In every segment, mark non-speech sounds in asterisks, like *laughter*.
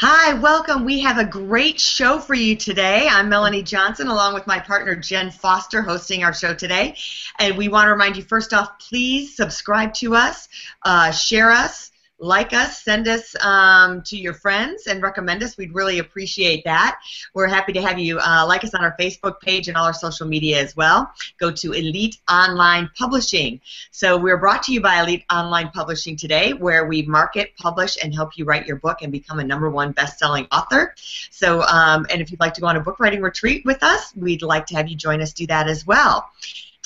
Hi, welcome. We have a great show for you today. I'm Melanie Johnson, along with my partner Jen Foster, hosting our show today. And we want to remind you first off, please subscribe to us, uh, share us, like us, send us um, to your friends, and recommend us. We'd really appreciate that. We're happy to have you uh, like us on our Facebook page and all our social media as well. Go to Elite Online Publishing. So we're brought to you by Elite Online Publishing today, where we market, publish, and help you write your book and become a number one best-selling author. So, um, and if you'd like to go on a book writing retreat with us, we'd like to have you join us do that as well.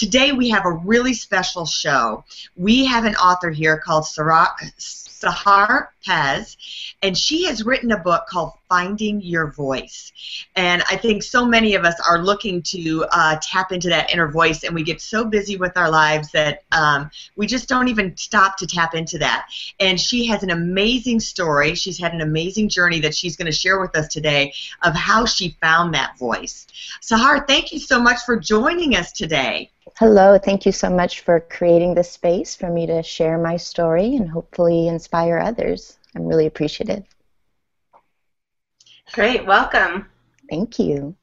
Today we have a really special show. We have an author here called Sarah, Sahar Paz, and she has written a book called Finding Your Voice. And I think so many of us are looking to uh, tap into that inner voice, and we get so busy with our lives that um, we just don't even stop to tap into that. And she has an amazing story. She's had an amazing journey that she's going to share with us today of how she found that voice. Sahar, thank you so much for joining us today. Hello, thank you so much for creating this space for me to share my story and hopefully inspire others. I'm really appreciative. Great, welcome. Thank you.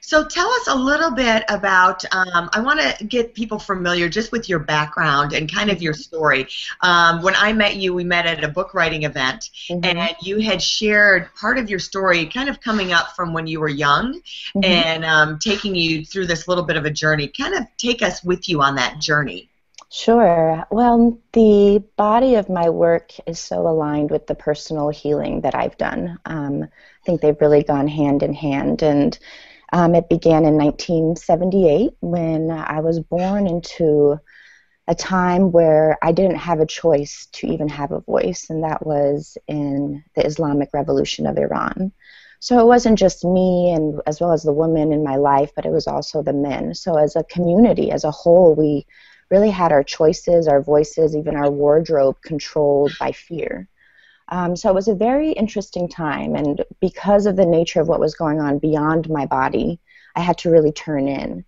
So tell us a little bit about. Um, I want to get people familiar just with your background and kind of your story. Um, when I met you, we met at a book writing event, mm-hmm. and you had shared part of your story, kind of coming up from when you were young, mm-hmm. and um, taking you through this little bit of a journey. Kind of take us with you on that journey. Sure. Well, the body of my work is so aligned with the personal healing that I've done. Um, I think they've really gone hand in hand, and um, it began in 1978 when I was born into a time where I didn't have a choice to even have a voice, and that was in the Islamic Revolution of Iran. So it wasn't just me and as well as the women in my life, but it was also the men. So as a community, as a whole, we really had our choices, our voices, even our wardrobe controlled by fear. Um, so it was a very interesting time, and because of the nature of what was going on beyond my body, I had to really turn in.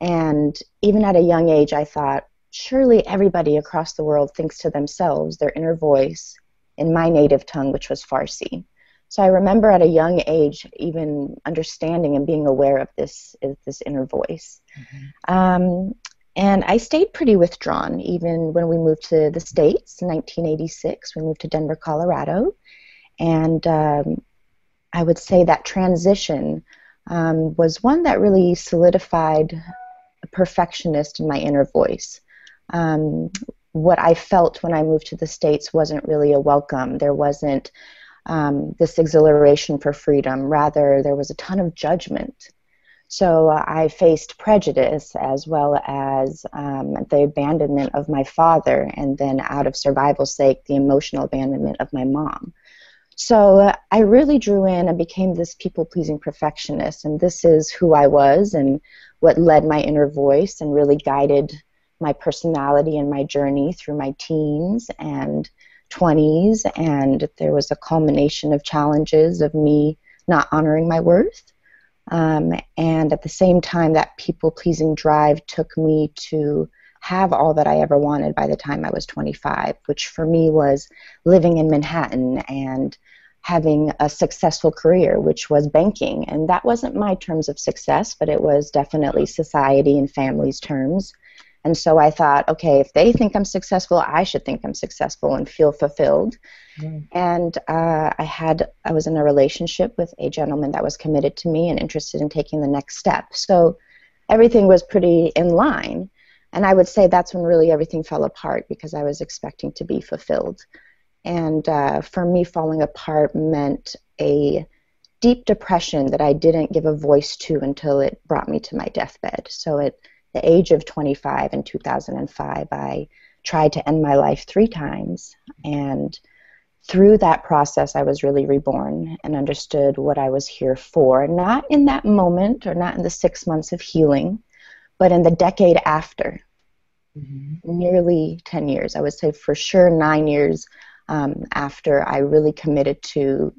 And even at a young age, I thought, surely everybody across the world thinks to themselves their inner voice in my native tongue, which was Farsi. So I remember at a young age even understanding and being aware of this this inner voice. Mm-hmm. Um, and I stayed pretty withdrawn even when we moved to the States in 1986. We moved to Denver, Colorado. And um, I would say that transition um, was one that really solidified a perfectionist in my inner voice. Um, what I felt when I moved to the States wasn't really a welcome. There wasn't um, this exhilaration for freedom. Rather, there was a ton of judgment so uh, I faced prejudice as well as um, the abandonment of my father, and then out of survival's sake, the emotional abandonment of my mom. So uh, I really drew in and became this people pleasing perfectionist, and this is who I was and what led my inner voice and really guided my personality and my journey through my teens and 20s. And there was a culmination of challenges of me not honoring my worth um, and at the same time, that people pleasing drive took me to have all that I ever wanted by the time I was 25, which for me was living in Manhattan and having a successful career, which was banking. And that wasn't my terms of success, but it was definitely society and family's terms. And so I thought, okay, if they think I'm successful, I should think I'm successful and feel fulfilled. Mm. And uh, I had, I was in a relationship with a gentleman that was committed to me and interested in taking the next step. So everything was pretty in line. And I would say that's when really everything fell apart because I was expecting to be fulfilled. And uh, for me, falling apart meant a deep depression that I didn't give a voice to until it brought me to my deathbed. So it the age of 25 in 2005, I tried to end my life three times. And through that process, I was really reborn and understood what I was here for. Not in that moment or not in the six months of healing, but in the decade after. Mm-hmm. Nearly 10 years. I would say for sure nine years um, after I really committed to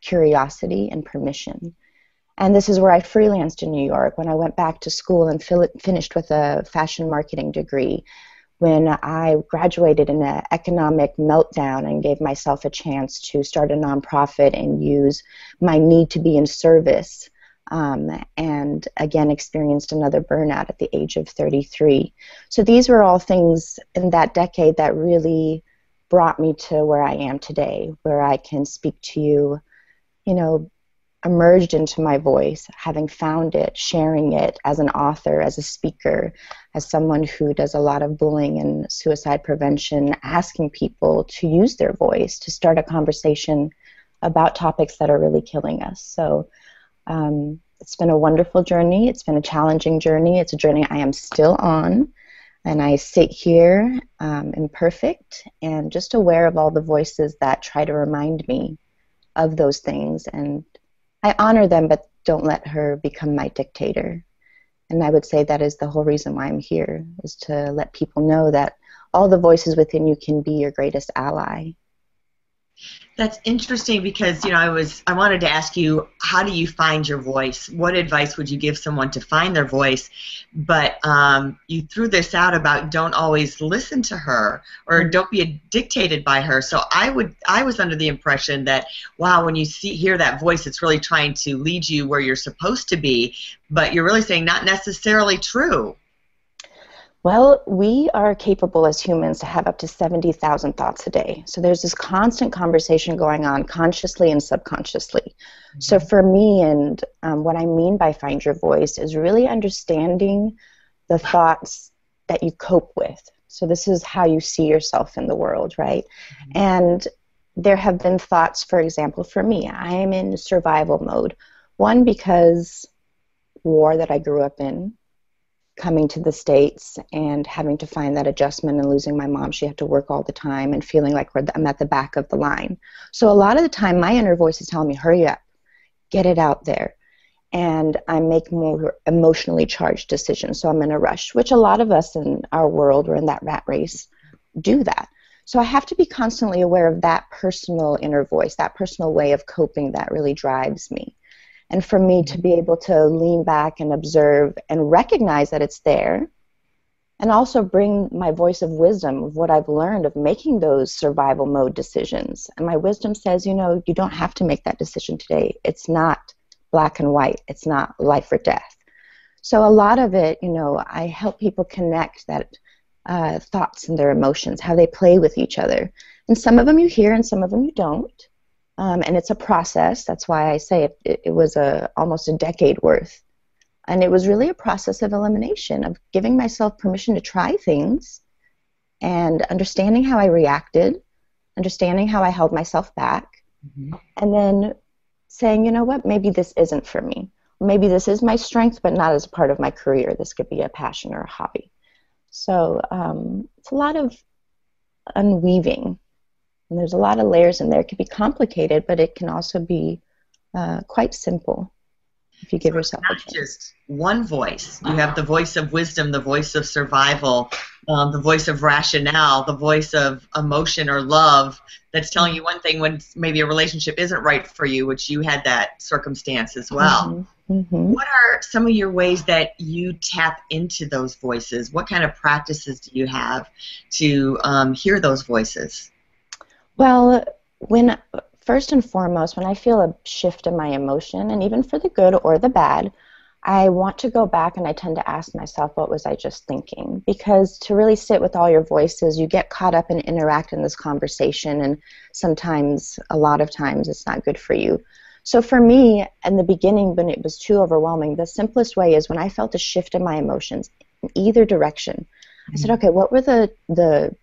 curiosity and permission. And this is where I freelanced in New York when I went back to school and finished with a fashion marketing degree. when I graduated in an economic meltdown and gave myself a chance to start a nonprofit and use my need to be in service, um, and again experienced another burnout at the age of 33. So these were all things in that decade that really brought me to where I am today, where I can speak to you, you know, emerged into my voice, having found it, sharing it as an author, as a speaker, as someone who does a lot of bullying and suicide prevention, asking people to use their voice to start a conversation about topics that are really killing us. So um, it's been a wonderful journey. It's been a challenging journey. It's a journey I am still on. And I sit here um, imperfect and just aware of all the voices that try to remind me of those things and I honor them, but don't let her become my dictator. And I would say that is the whole reason why I'm here, is to let people know that all the voices within you can be your greatest ally. That's interesting because you know I was I wanted to ask you how do you find your voice? What advice would you give someone to find their voice? But um, you threw this out about don't always listen to her or mm-hmm. don't be dictated by her. So I would I was under the impression that wow when you see hear that voice it's really trying to lead you where you're supposed to be, but you're really saying not necessarily true. Well, we are capable as humans to have up to 70,000 thoughts a day. So there's this constant conversation going on consciously and subconsciously. Mm-hmm. So for me, and um, what I mean by find your voice is really understanding the thoughts that you cope with. So this is how you see yourself in the world, right? Mm-hmm. And there have been thoughts, for example, for me, I am in survival mode. One, because war that I grew up in, coming to the States and having to find that adjustment and losing my mom. She had to work all the time and feeling like I'm at the back of the line. So a lot of the time, my inner voice is telling me, hurry up, get it out there. And I make more emotionally charged decisions. So I'm in a rush, which a lot of us in our world or in that rat race do that. So I have to be constantly aware of that personal inner voice, that personal way of coping that really drives me and for me to be able to lean back and observe and recognize that it's there and also bring my voice of wisdom of what I've learned of making those survival mode decisions. And my wisdom says, you know, you don't have to make that decision today. It's not black and white, it's not life or death. So a lot of it, you know, I help people connect that uh, thoughts and their emotions, how they play with each other. And some of them you hear and some of them you don't. Um, and it's a process. That's why I say it, it, it was a almost a decade worth, and it was really a process of elimination of giving myself permission to try things, and understanding how I reacted, understanding how I held myself back, mm-hmm. and then saying, you know what, maybe this isn't for me. Maybe this is my strength, but not as a part of my career. This could be a passion or a hobby. So um, it's a lot of unweaving and there's a lot of layers in there. It can be complicated, but it can also be uh, quite simple if you give so yourself not just one voice. You have the voice of wisdom, the voice of survival, um, the voice of rationale, the voice of emotion or love that's telling you one thing when maybe a relationship isn't right for you, which you had that circumstance as well. Mm-hmm. Mm-hmm. What are some of your ways that you tap into those voices? What kind of practices do you have to um, hear those voices? Well, when first and foremost, when I feel a shift in my emotion, and even for the good or the bad, I want to go back and I tend to ask myself, what was I just thinking? Because to really sit with all your voices, you get caught up and interact in this conversation, and sometimes, a lot of times, it's not good for you. So for me, in the beginning, when it was too overwhelming, the simplest way is when I felt a shift in my emotions in either direction. I said, mm-hmm. okay, what were the the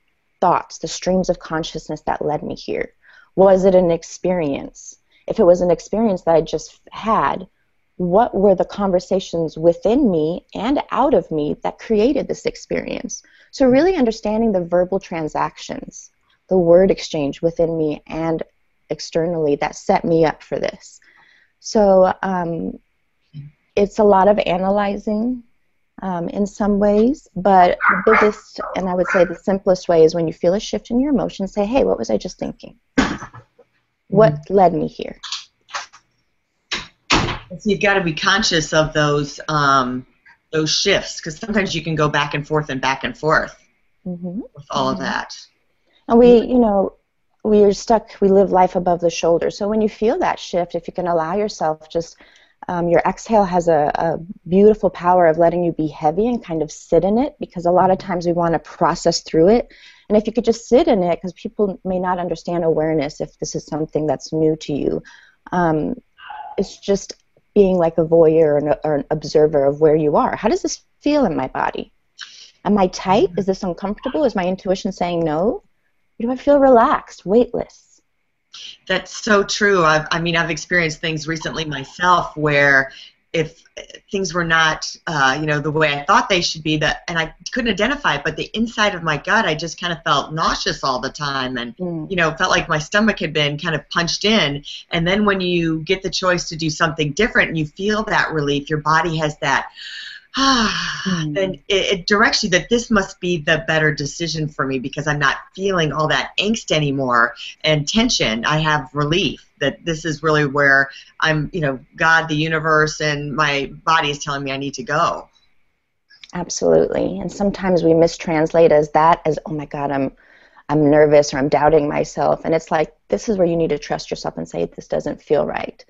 thoughts, the streams of consciousness that led me here? Was it an experience? If it was an experience that I just had, what were the conversations within me and out of me that created this experience? So, really understanding the verbal transactions, the word exchange within me and externally that set me up for this. So, um, it's a lot of analyzing um, in some ways, but the biggest, and I would say the simplest way, is when you feel a shift in your emotions, say, hey, what was I just thinking? What mm-hmm. led me here? So you've got to be conscious of those um, those shifts because sometimes you can go back and forth and back and forth. mm-hmm. with all mm-hmm. of that. And we, you know, we are stuck. We live life above the shoulder. So when you feel that shift, if you can allow yourself just um, your exhale has a, a, beautiful power of letting you be heavy and kind of sit in it because a lot of times we want to process through it. And if you could just sit in it, because people may not understand awareness if this is something that's new to you, um, it's just being like a voyeur or an, or an observer of where you are. How does this feel in my body? Am I tight? Is this uncomfortable? Is my intuition saying no? Do I feel relaxed, weightless? That's so true. I've, I mean, I've experienced things recently myself where if things were not, uh, you know, the way I thought they should be, that and I couldn't identify it, but the inside of my gut, I just kind of felt nauseous all the time, and mm. you know, felt like my stomach had been kind of punched in. And then when you get the choice to do something different, and you feel that relief, your body has that then *sighs* it, it, directs you that this must be the better decision for me because I'm not feeling all that angst anymore and tension. I have relief that this is really where I'm, you know, God, the universe, and my body is telling me I need to go. Absolutely. And sometimes we mistranslate as that as, oh my God, I'm I'm nervous or I'm doubting myself. And it's like, this is where you need to trust yourself and say, this doesn't feel right.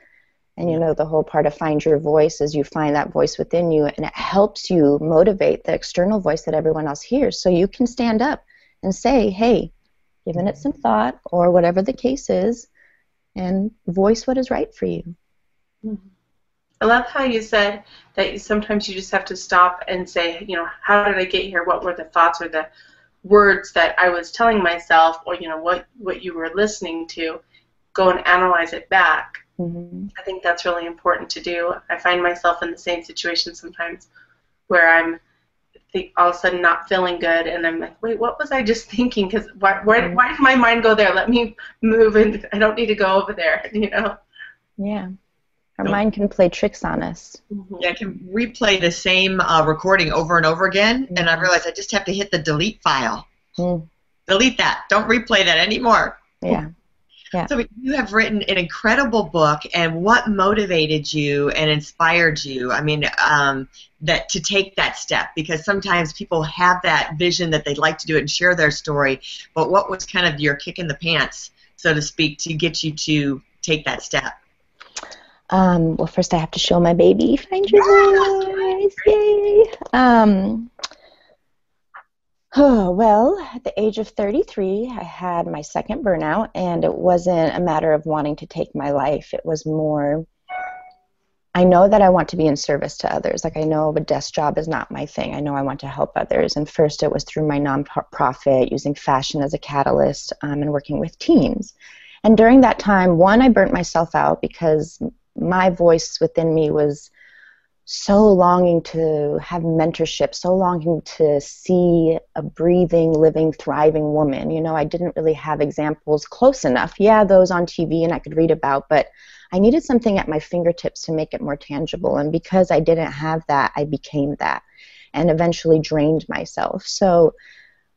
And you know, the whole part of find your voice is you find that voice within you, and it helps you motivate the external voice that everyone else hears. So you can stand up and say, hey, given it some thought, or whatever the case is, and voice what is right for you. Mm-hmm. I love how you said that you, sometimes you just have to stop and say, you know, how did I get here? What were the thoughts or the words that I was telling myself, or you know, what what you were listening to? Go and analyze it back Mm-hmm. I think that's really important to do. I find myself in the same situation sometimes where I'm th- all of a sudden not feeling good, and I'm like, wait, what was I just *laughs* thinking? Because why, why, mm-hmm. why did my mind go there? Let me move, and I don't need to go over there, *laughs* you know? Yeah. Our mind can play tricks on us. Mm-hmm. Yeah, I can replay the same uh, recording over and over again, and I mm-hmm. realize I just have to hit the delete file. Mm. Delete that. Don't replay that anymore. Yeah. Yeah. So you have written an incredible book, and what motivated you and inspired you? I mean, um, that to take that step because sometimes people have that vision that they'd like to do it and share their story, but what was kind of your kick in the pants, so to speak, to get you to take that step? Um, well, first I have to show my baby. Find your *laughs* voice, yay! Um, *sighs* well, at the age of 33, I had my second burnout, and it wasn't a matter of wanting to take my life. It was more, I know that I want to be in service to others. Like, I know a desk job is not my thing. I know I want to help others. And first, it was through my nonprofit, using fashion as a catalyst, um, and working with teens. And during that time, one, I burnt myself out because my voice within me was so longing to have mentorship, so longing to see a breathing, living, thriving woman. You know, I didn't really have examples close enough. Yeah, those on TV and I could read about, but I needed something at my fingertips to make it more tangible. And because I didn't have that, I became that and eventually drained myself. So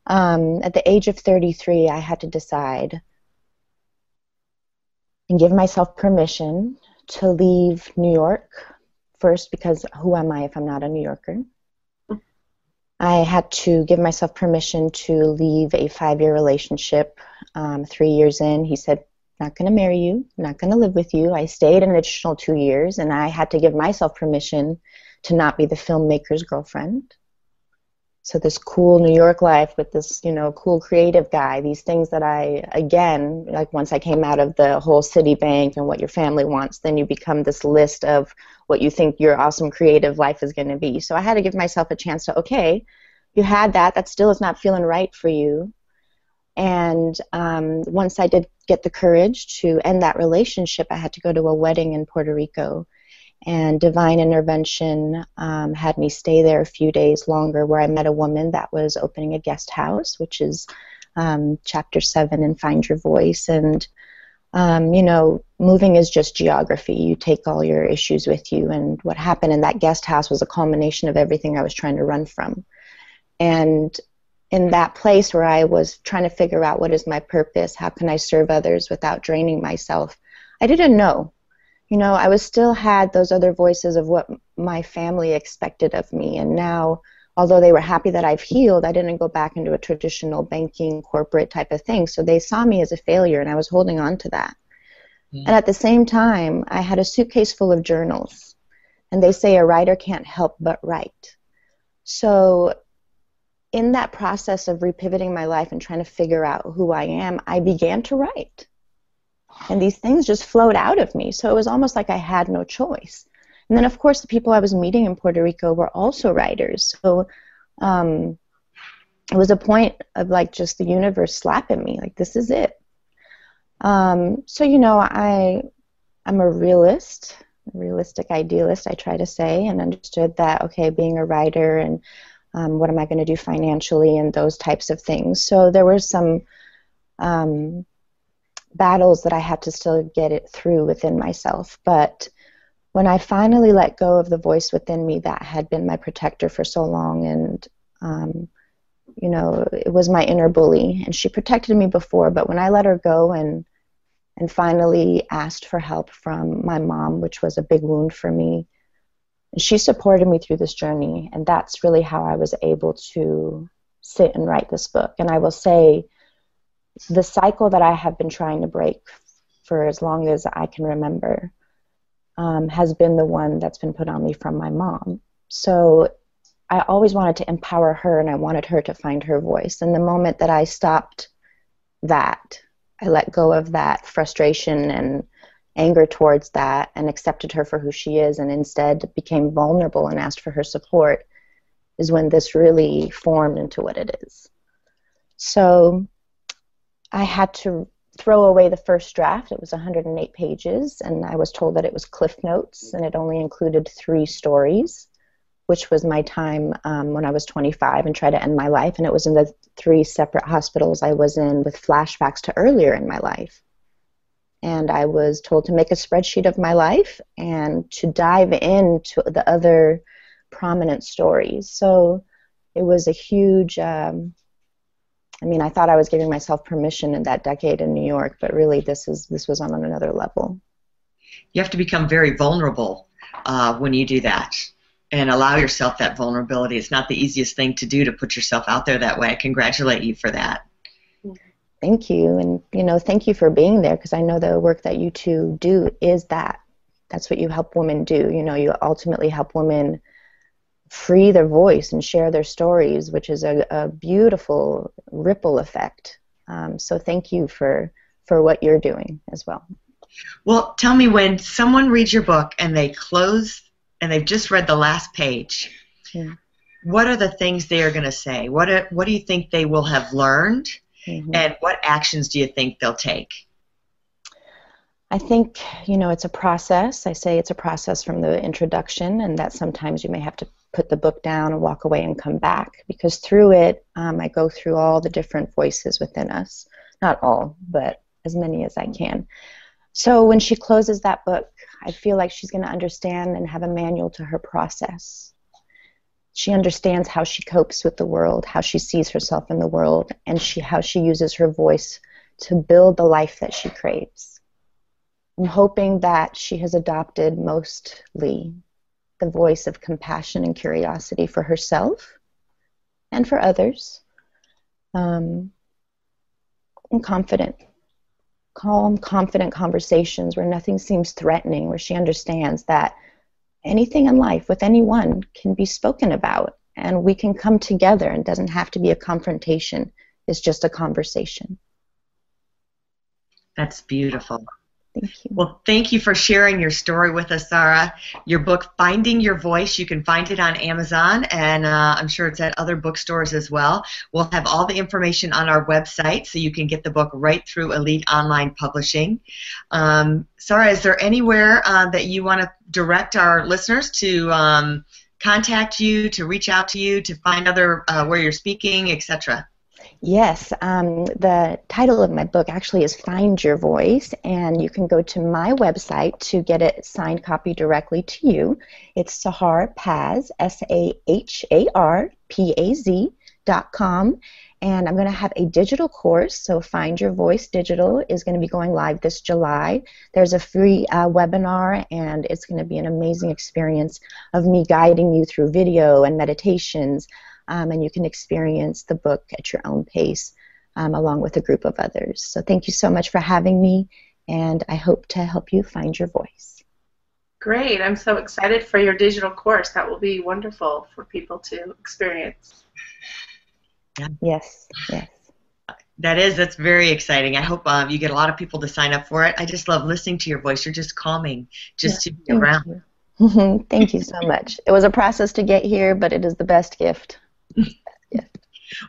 um, at the age of 33, I had to decide and give myself permission to leave New York First, because who am I if I'm not a New Yorker? I had to give myself permission to leave a five year relationship. Um, three years in, he said, Not going to marry you, not going to live with you. I stayed an additional two years, and I had to give myself permission to not be the filmmaker's girlfriend so this cool New York life with this, you know, cool creative guy, these things that I again, like once I came out of the whole Citibank and what your family wants, then you become this list of what you think your awesome creative life is going to be. So I had to give myself a chance to, okay, you had that, that still is not feeling right for you. And um, once I did get the courage to end that relationship, I had to go to a wedding in Puerto Rico and divine intervention um, had me stay there a few days longer where i met a woman that was opening a guest house which is um, chapter 7 in find your voice and um, you know moving is just geography. You take all your issues with you and what happened in that guest house was a culmination of everything i was trying to run from. And in that place where i was trying to figure out what is my purpose how can i serve others without draining myself i didn't know. You know, I was still had those other voices of what my family expected of me, and now although they were happy that I've healed, I didn't go back into a traditional banking corporate type of thing. So they saw me as a failure, and I was holding on to that. Mm. And at the same time, I had a suitcase full of journals. And they say a writer can't help but write. So in that process of repivoting my life and trying to figure out who I am, I began to write. And these things just flowed out of me. So it was almost like I had no choice. And then, of course, the people I was meeting in Puerto Rico were also writers. So um, it was a point of like just the universe slapping me, like this is it. Um, so you know, I I'm a realist, a realistic idealist. I try to say, and understood that okay, being a writer and um, what am I going to do financially and those types of things. So there were some um, battles that I had to still get it through within myself, but when I finally let go of the voice within me that had been my protector for so long, and um, you know, it was my inner bully, and she protected me before, but when I let her go and and finally asked for help from my mom, which was a big wound for me, she supported me through this journey, and that's really how I was able to sit and write this book. And I will say, the cycle that I have been trying to break for as long as I can remember um, has been the one that's been put on me from my mom. So I always wanted to empower her and I wanted her to find her voice. And the moment that I stopped that, I let go of that frustration and anger towards that and accepted her for who she is and instead became vulnerable and asked for her support is when this really formed into what it is. So I had to throw away the first draft. It was 108 pages, and I was told that it was Cliff Notes, and it only included three stories, which was my time um, when I was 25 and tried to end my life. And it was in the three separate hospitals I was in with flashbacks to earlier in my life. And I was told to make a spreadsheet of my life and to dive into the other prominent stories. So it was a huge um, I mean, I thought I was giving myself permission in that decade in New York, but really, this is this was on another level. You have to become very vulnerable uh, when you do that, and allow yourself that vulnerability. It's not the easiest thing to do to put yourself out there that way. I congratulate you for that. Thank you, and you know, thank you for being there because I know the work that you two do is that. That's what you help women do. You know, you ultimately help women free their voice and share their stories, which is a, a beautiful ripple effect. Um, so thank you for for what you're doing as well. Well, tell me when someone reads your book and they close and they've just read the last page. Yeah. What are the things they are going to say? What are, what do you think they will have learned, mm-hmm. and what actions do you think they'll take? I think you know it's a process. I say it's a process from the introduction, and that sometimes you may have to put the book down and walk away and come back because through it um, I go through all the different voices within us. Not all, but as many as I can. So when she closes that book, I feel like she's going to understand and have a manual to her process. She understands how she copes with the world, how she sees herself in the world, and she, how she uses her voice to build the life that she craves. I'm hoping that she has adopted mostly the voice of compassion and curiosity for herself and for others. Um, and confident, calm, confident conversations where nothing seems threatening, where she understands that anything in life with anyone can be spoken about and we can come together and doesn't have to be a confrontation, it's just a conversation. That's beautiful. Thank you. Well, thank you for sharing your story with us, Sarah. Your book, Finding Your Voice, you can find it on Amazon, and uh, I'm sure it's at other bookstores as well. We'll have all the information on our website, so you can get the book right through Elite Online Publishing. Um, Sarah, is there anywhere uh, that you want to direct our listeners to um, contact you, to reach out to you, to find other uh, where you're speaking, etc.? Yes, um, the title of my book actually is Find Your Voice, and you can go to my website to get it signed copy directly to you. It's Sahar Paz, S A H A R P A Z dot com, And I'm going to have a digital course. So, Find Your Voice Digital is going to be going live this July. There's a free uh, webinar, and it's going to be an amazing experience of me guiding you through video and meditations. Um, and you can experience the book at your own pace um, along with a group of others. So, thank you so much for having me, and I hope to help you find your voice. Great. I'm so excited for your digital course. That will be wonderful for people to experience. Yeah. Yes, yes. That is, that's very exciting. I hope um, you get a lot of people to sign up for it. I just love listening to your voice. You're just calming just yeah, to be around. You. *laughs* thank you so much. It was a process to get here, but it is the best gift. Yeah.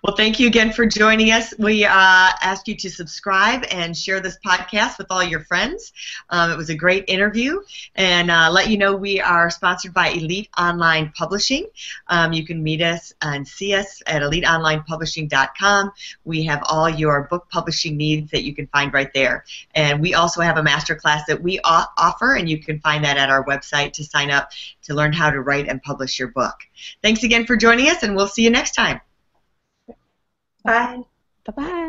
Well, thank you again for joining us. We uh, ask you to subscribe and share this podcast with all your friends. Um, it was a great interview, and uh, let you know we are sponsored by Elite Online Publishing. Um, you can meet us and see us at eliteonlinepublishing.com. We have all your book publishing needs that you can find right there, and we also have a master class that we offer, and you can find that at our website to sign up to learn how to write and publish your book. Thanks again for joining us, and we'll see you next time. Bye. Bye bye.